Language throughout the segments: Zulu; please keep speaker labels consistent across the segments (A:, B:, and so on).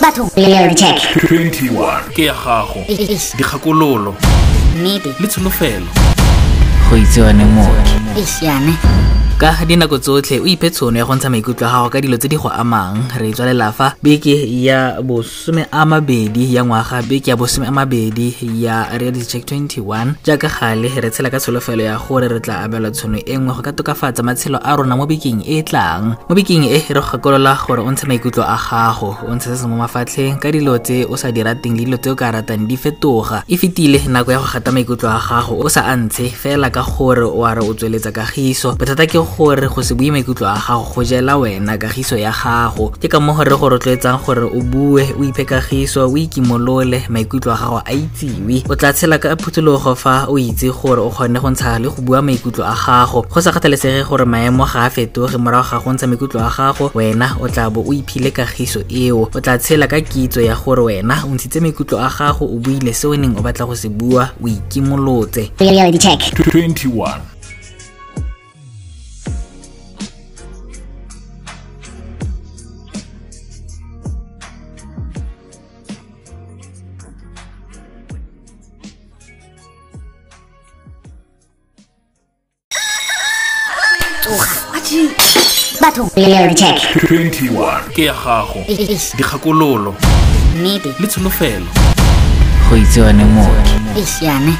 A: batho leo check
B: 21 ke ya gago. Dikgakololo
A: nnete
B: le tsholofelo.
C: Go itse yone mooki
A: esiane
C: ka dinako tsotlhe o iphe tshono ya go ntsha maikutlo a gago ka dilo tse di go amang. Re tswalela fa beke ya bosome a mabedi ya ngwaga beke ya bosome a mabedi ya reality check 21 jaaka gale re tshela ka tsholofelo ya gore re tla abelwa tshono e nngwe go ka tokafatsa matshelo a rona mo bekeng e e tlang. Mo bekeng e re go gakolola gore o ntshe maikutlo a gago o ntshe se se mo mafatlheng ka dilo tse o sa di rateng le dilo tse o ka ratang di fetoga. E fetile nako ya go gata maikutlo a gago o sa a ntshe fela ka gore o a re o tsweletsa kagiso. Bothata ke gore go se bue maikutlo a gago go jela wena kagiso ya gago. Ke ka mo gore go rotloetsang gore o bue o iphe kagiso o ikimolole maikutlo a gago a itsiwe. O tla tshela ka phutulogo fa o itse gore o kgone go ntsha le go bua maikutlo a gago. Go sa kgathalesege gore maemo ga a fetoge morago ga go ntsha maikutlo a gago wena o tla bo o iphile kagiso eo. O tla tshela ka kitso ya gore wena o ntshitse maikutlo a gago o buile se o neng o batla go se bua o ikimolotse.
A: Reality check.
B: 21
A: batho reality check
B: 21 ke ya gago. Dikgakololo.
A: Nnete.
B: Le tsholofelo.
C: Go itse yone mooki
A: esiane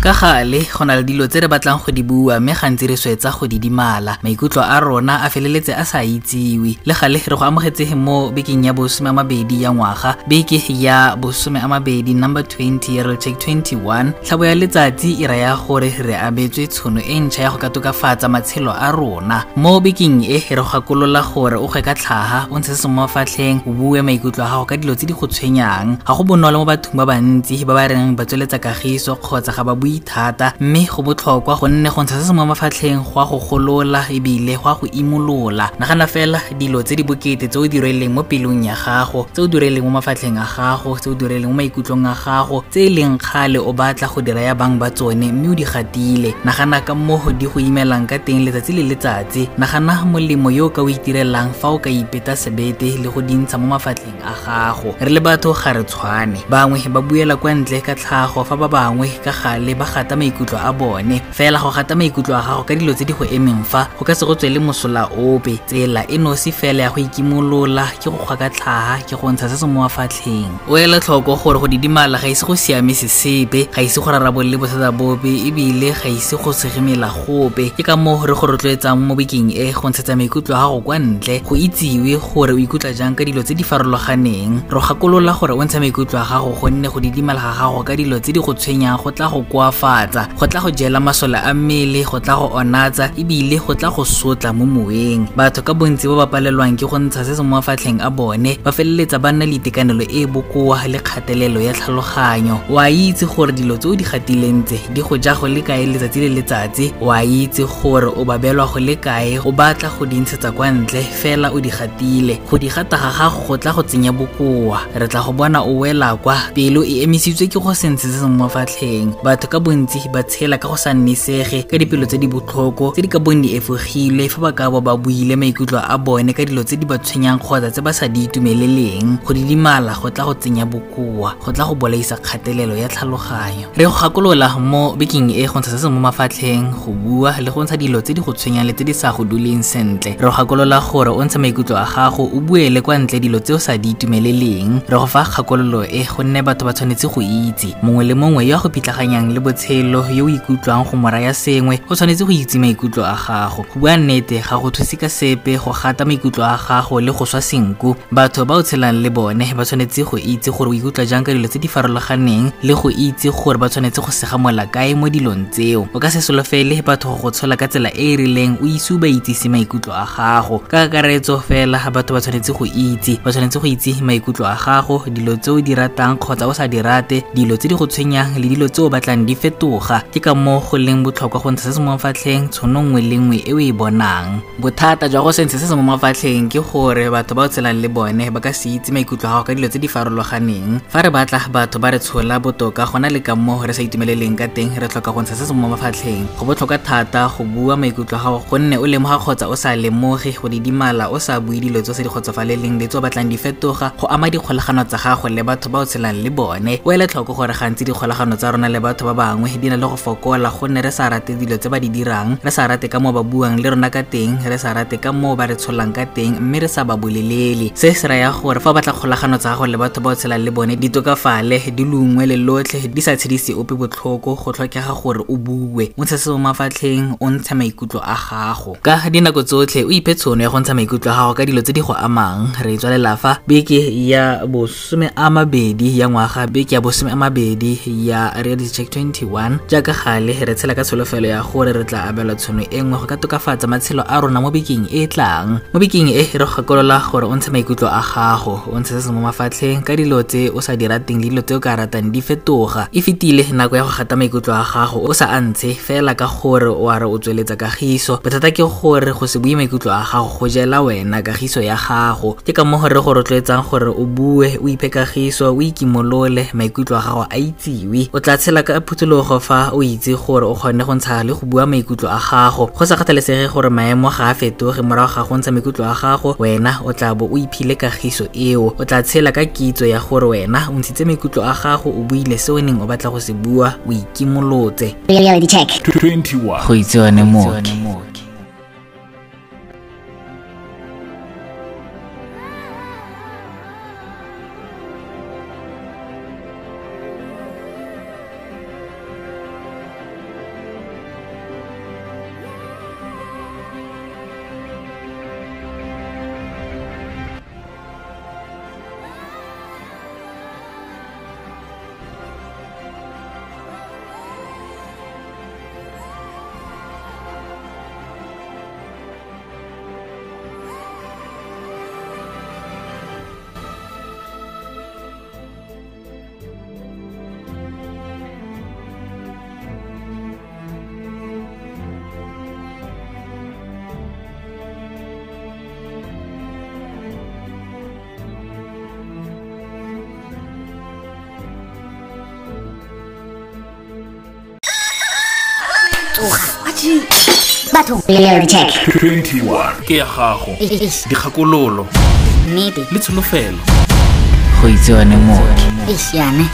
C: ka gale go na le dilo tse re batlang go di bua mme gantsi re swetsa go di dimala. Maikutlo a rona a feleletse a sa itsiwe. Le gale re go amogetse mo bekeng ya bosome a mabedi ya ngwaga. Beke ya bosome a mabedi number 20 ya check 21 tlhabo ya letsatsi e raya gore re abetswe tshono e ntšha ya go ka tokafatsa matshelo a rona. Mo bekeng e re go gakolola gore o kgwe ka tlhaga o ntshe se mo mafatlheng o bue maikutlo a gago ka dilo tse di go tshwenyang. Ga go bonolo mo bathong ba bantsi ba ba reng ba tsweletsa kagiso kgotsa ga ba bue thata mme go botlhokwa gonne go ntsha se se mo mafatlheng go a go golola ebile go a go imolola. Nagana fela dilo tse di bokete tse o di rweleng mo pelong ya gago tse o di rweleng mo mafatlheng a gago tse o di rweleng mo maikutlong a gago tse e leng kgale o batla go dira ya bang ba tsone mme o di gatile. Nagana ka mo di go imelang ka teng letsatsi le letsatsi nagana molemo yo o ka o itirelang fa o ka ipeta sebete le go dintsha mo mafatlheng a gago. Re le batho ga re tshwane. Bangwe ba buela kwa ntle ka tlhago fa ba bangwe ka gale ba gata maikutlo a bone. Fela go gata maikutlo a gago ka dilo tse di go emeng fa go ka se go tswele mosola ope. Tsela e nosi fela ya go ikimolola ke go kgwa ka tlhaga ke go ntsha se se mo mafatlheng o ele tlhoko gore go didimala ga ise go siame se sepe ga ise go rarabolole bothata bope ebile ga ise go segemela gope. Ke ka moo re go rotloetsang mo bekeng e go ntshetsa maikutlo a gago kwa ntle go itsiwe gore o ikutlwa jang ka dilo tse di farologaneng. Ro gakolola gore o ntshe maikutlo a gago gonne go didimala ga gago ka dilo tse di go tshwenyang go tla go koafatsa go tla go jela masole a mmele go tla go onatsa ebile go tla go sotla mo moweng. Batho ka bontsi ba ba palelwang ke go ntsha se se mo mafatlheng a bone ba feleletsa ba nna le itekanelo e e bokoa le kgatelelo ya tlhaloganyo. O a itse gore dilo tse o di gatileng tse di go ja go le kae letsatsi le letsatsi. O a itse gore o babelwa go le kae o batla go di ntshetsa kwa ntle fela o di gatile. Go di gata ga gago go tla go tsenya bokoa. Re tla go bona o wela kwa. Pelo e emisitswe ke go sentshe se se mo mafatlheng. Batho ka bontsi ba tshela ka go sa nnisege ka dipelo tse di botlhoko tse di ka bong di efogilwe fa ba ka bo ba buile maikutlo a bone ka dilo tse di ba tshwenyang kgotsa tse ba sa di itumeleleng. Go didimala go tla go tsenya bokoa go tla go bolaisa kgatelelo ya tlhaloganyo. Re go gakolola mo bekeng e go ntsha se se mo mafatlheng go bua le go ntsha dilo tse di go tshwenyang le tse di sa go duleng sentle. Re go gakolola gore o ntshe maikutlo a gago o buele kwa ntle dilo tse o sa di itumeleleng. Re go fa kgakololo e gonne batho ba tshwanetse go itse. Mongwe le mongwe yo a go pitlaganyang le botshelo yo o ikutlwang go moraya sengwe o tshwanetse go itse maikutlo a gago. Go bua nnete ga go thuse ka sepe go gata maikutlo a gago le go swa senku. Batho ba o tshelang le bone ba tshwanetse go itse gore o ikutlwa jang ka dilo tse di farologaneng le go itse gore ba tshwanetse go segamola kae mo dilong tseo. O ka se solofele batho go go tshola ka tsela e e rileng o ise ba itsise maikutlo a gago. Ka kakaretso fela batho ba tshwanetse go itse ba tshwanetse go itse maikutlo a gago dilo tse o di ratang kgotsa o sa di rate dilo tse di go tshwenyang le dilo tse o batlang di fetoga ke ka moo go leng botlhokwa go ntsha se se mo mafatlheng tshono nngwe le nngwe e o e bonang. Bothata jwa go se ntshe se se mo mafatlheng ke gore batho ba o tshelang le bone ba ka se itse maikutlo a gago ka dilo tse di farologaneng. Fa re batla batho ba re tshola botoka go na le ka moo re sa itumeleleng ka teng re tlhoka go ntsha se se mo mafatlheng. Go botlhokwa thata go bua maikutlo a gago gonne o lemoga kgotsa o sa lemoge go didimala o sa bue dilo tse o sa di kgotsofaleleng le tse o batlang di fetoga go ama dikgolagano tsa gago le batho ba o tshelang le bone. O ele tlhoko gore gantsi dikgolagano tsa rona le batho ba bangwe di na le go fokola gonne re sa rate dilo tse ba di dirang. Re sa rate ka moo ba buang le rona ka teng re sa rate ka moo ba re tsholang ka teng mme re sa ba bolelele. Se se raya gore fa batla kgolagano tsa gago le batho ba o tshelang le bone di tokafale di lungwe le lotlhe di sa tshedise ope botlhoko go tlhokega gore o bue. O ntshe se mo mafatlheng o ntshe maikutlo a gago. Ka dinako tsotlhe o iphe tshono ya go ntsha maikutlo a gago ka dilo tse di go amang. Re tswalela fa beke ya bosome a mabedi ya ngwaga beke ya bosome a mabedi ya reality check 21 jaaka gale re tshela ka tsholofelo ya gore re tla abelwa tshono e nngwe go ka tokafatsa matshelo a rona mo bekeng e e tlang. Mo bekeng e re gakolola gore o ntshe maikutlo a gago o ntshe se se mo mafatlheng ka dilo tse o sa di rateng le dilo tse o ka ratang di fetoga. E fetile nako ya go gata maikutlo a gago o sa antshe fela ka gore o a re o tsweletsa kagiso. Bothata ke gore go se bue maikutlo a gago go jela wena kagiso ya gago. Ke ka moo re go rotloetsang gore o bue o iphe kagiso o ikimolole maikutlo a gago a itsiwe. O tla tshela ka phutulogo fa o itse gore o kgone go ntsha le go bua maikutlo a gago. Go sa kgathalesege gore maemo ga a fetoge morago ga go ntsha maikutlo a gago wena o tla bo o iphile kagiso eo. O tla tshela ka kitso ya gore wena o ntshitse maikutlo a gago o buile se o neng o batla go se bua o ikimolotse.
A: Reality check.
B: 21
C: go itse yone mooki
A: Batho. Check.
B: 21 ke ya gago dikgakololo
A: Nnete.
B: le tsholofelo
C: go itse yone mooki
A: yane.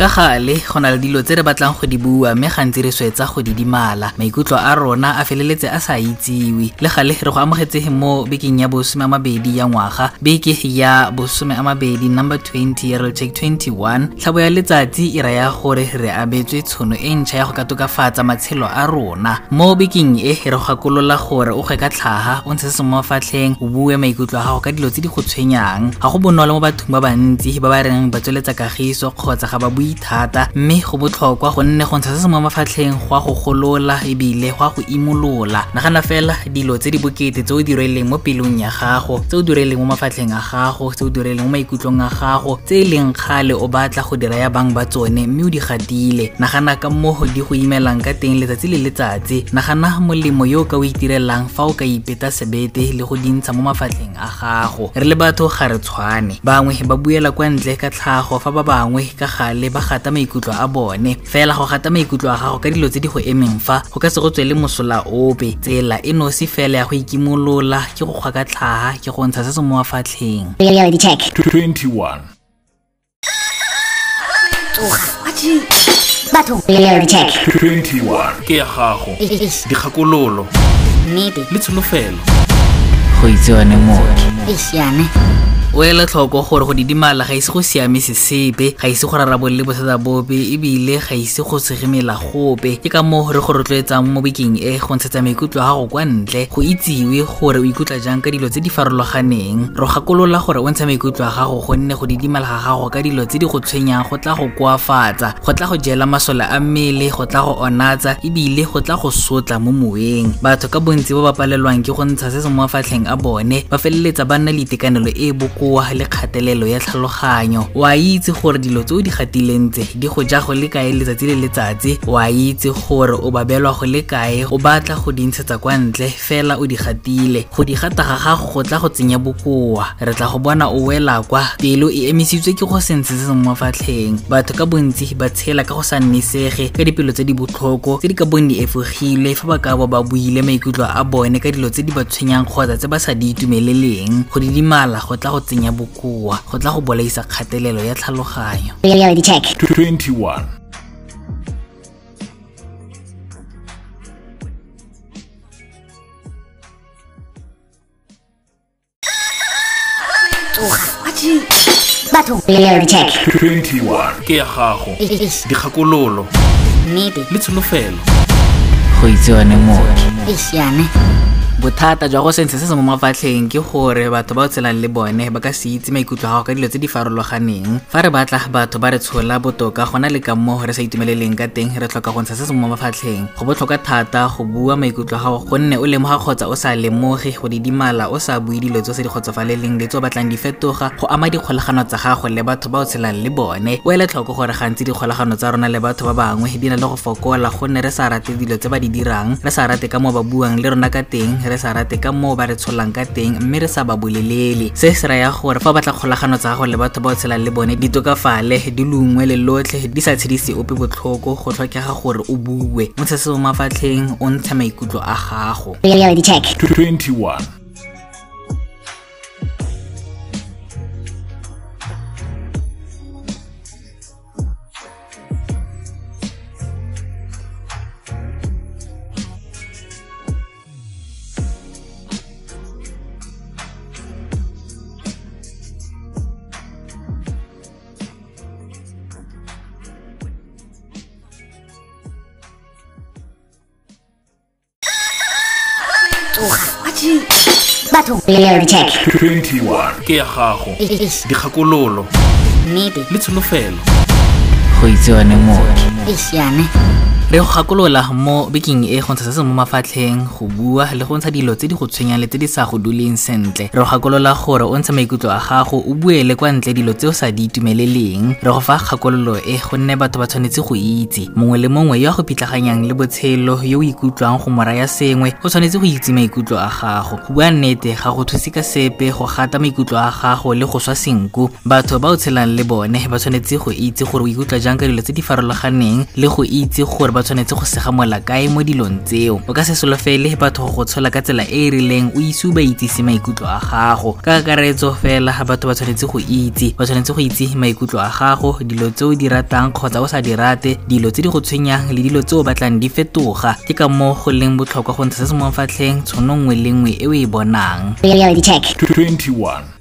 C: Ka gale go na le dilo tse re batlang go di bua mme gantsi re swetsa go di dimala. Maikutlo a rona a feleletse a sa itsiwe. Le gale re go amogetse mo bekeng ya bosome a mabedi ya ngwaga. Beke ya bosome a mabedi number 20 ya real check 21 tlhabo ya letsatsi e raya gore re abetswe tshono e ntšha ya go ka tokafatsa matshelo a rona. Mo bekeng e re go gakolola gore o gwe ka tlhaga o ntshe se mo mafatlheng o bue maikutlo a gago ka dilo tse di go tshwenyang. Ga go bonolo mo bathong ba bantsi ba ba reng ba tsweletsa kagiso kgotsa ga ba bue thata mme go botlhokwa gonne go ntsha se se mo mafatlheng go a go golola ebile go a go imolola. Nagana fela dilo tse di bokete tse o di rweleng mo pelong ya gago tse o di rweleng mo mafatlheng a gago tse o di rweleng mo maikutlong a gago tse e leng kgale o batla go dira ya bang ba tsone mme o di gatile. Nagana ka moo di go imelang ka teng letsatsi le letsatsi nagana molemo yo o ka o itirelang fa o ka ipeta sebete le go dintsha mo mafatlheng a gago. Re le batho ga re tshwane. Bangwe ba buela kwa ntle ka tlhago fa ba bangwe ka gale ba gata maikutlo a bone fela go gata maikutlo a gago ka dilo tse di go emeng fa go ka se go tswele mosola ope tsela e nosi fela ya go ikimolola ke go kgwa ka tlhaga ke go ntsha se se mo
A: check.
B: 21
A: Tsoga. Wachi. Batho. Reality check.
B: 21 ke ya gago
A: Eish.
B: dikgakololo
A: Nnete.
B: le tsholofelo
C: go itse yone mooki. O ele tlhoko gore go didimala ga ise go siame se sepe ga ise go rarabolole bothata bope ebile ga ise go segemela gope. Ke ka moo re go rotloetsang mo bekeng e go ntshetsa maikutlo a gago kwa ntle go itsiwe gore o ikutlwa jang ka dilo tse di farologaneng. Re gakolola gore o ntshe maikutlo a gago gonne go didimala ga gago ka dilo tse di go tshwenyang go tla go koafatsa go tla go jela masole a mmele go tla go onatsa ebile go tla go sotla mo moweng. Batho ka bontsi ba ba palelwang ke go ntsha se se mo mafatlheng a bone ba feleletsa ba nna le itekanelo e e bokoa bokoa le kgatelelo ya tlhaloganyo. O a itse gore dilo tse o di gatileng tse di go ja go le kae letsatsi le letsatsi. O a itse gore o babelwa go le kae o batla go di ntshetsa kwa ntle fela o di gatile. Go di gata ga gago go tla go tsenya bokoa. Re tla go bona o wela kwa. Pelo e emisitswe ke go sentshe se se mo mafatlheng batho ka bontsi ba tshela ka go sa nnisege ka dipelo tse di botlhoko tse di ka bong di efogile fa ba ka bo ba buile maikutlo a bone ka dilo tse di ba tshwenyang kgotsa tse ba sa di itumeleleng. Go didimala go tla go tsenya bokoa go tla go bolaisa kgatelelo ya tlhaloganyo
A: Reality check.
B: 21
A: Batho. Reality check.
B: 21 ke ya gago
A: Eish.
B: dikgakololo
A: Nnete.
B: le tsholofelo
C: go itse yone mooki. Bothata jwa go sentshe se se mo mafatlheng ke gore batho ba o tshelang le bone ba ka se itse maikutlo a gago ka dilo tse di farologaneng. Fa re batla batho ba re tshola botoka gona le ka moo re sa itumeleleng ka teng re tlhoka go ntsha se se mo mafatlheng. Go botlhokwa thata go bua maikutlo a gago gonne o lemoga kgotsa o sa lemoge go didimala o sa bue dilo tse o sa di kgotsofaleleng le tse o batlang di fetoga go ama dikgolagano tsa gago le batho ba o tshelang le bone. O ele tlhoko gore gantsi dikgolagano tsa rona le batho ba bangwe di na le go fokola gonne re sa rate dilo tse ba di dirang re sa rate ka moo ba buang le rona ka teng re sa rate ka moo ba re tsholang ka teng mme re sa ba bolelele. Se se raya gore fa batla kgolagano tsa gago le batho ba o tshelang le bone di tokafale di lungwe le lotlhe di sa tshedise ope botlhoko go tlhokega gore o bue. Mo se se mo mafatlheng o ntshe maikutlo a gago.
A: Reality check.
B: 21
A: Check.
B: 21 ke ya gago
A: Eish.
B: dikgakololo
A: Nnete.
B: le tsholofelo
C: go itse yone mooki. Re go gakolola mo bekeng e go ntsha se se mo mafatlheng go bua le go ntsha dilo tse di go tshwenyang le tse di sa go duleng sentle. Re go gakolola gore o ntshe maikutlo a gago o buele kwa ntle dilo tse o sa di itumeleleng. Re go fa kgakololo e gonne batho ba tshwanetse go itse. Mongwe le mongwe yo a go pitlaganyang le botshelo yo o ikutlwang go mo raya sengwe o tshwanetse go itse maikutlo a gago. Go bua nnete ga go thuse ka sepe go gata maikutlo a gago le go swa senko batho ba o tshelang le bone ba tshwanetse go itse gore o ikutlwa jang ka dilo tse di farologaneng le go itse gore ba tshwanetse go segamola kae mo dilong tseo. O ka se solofele batho go go tshola ka tsela e e rileng o ise o ba itsise maikutlo a gago. Ka kakaretso fela batho ba tshwanetse go itse ba tshwanetse go itse maikutlo a gago dilo tse o di ratang kgotsa o sa di rate dilo tse di go tshwenyang le dilo tse o batlang di fetoga. Ke ka moo go leng botlhokwa go ntsha se se mo mafatlheng tshono nngwe le nngwe e o e bonang.
A: Reality check.
B: 21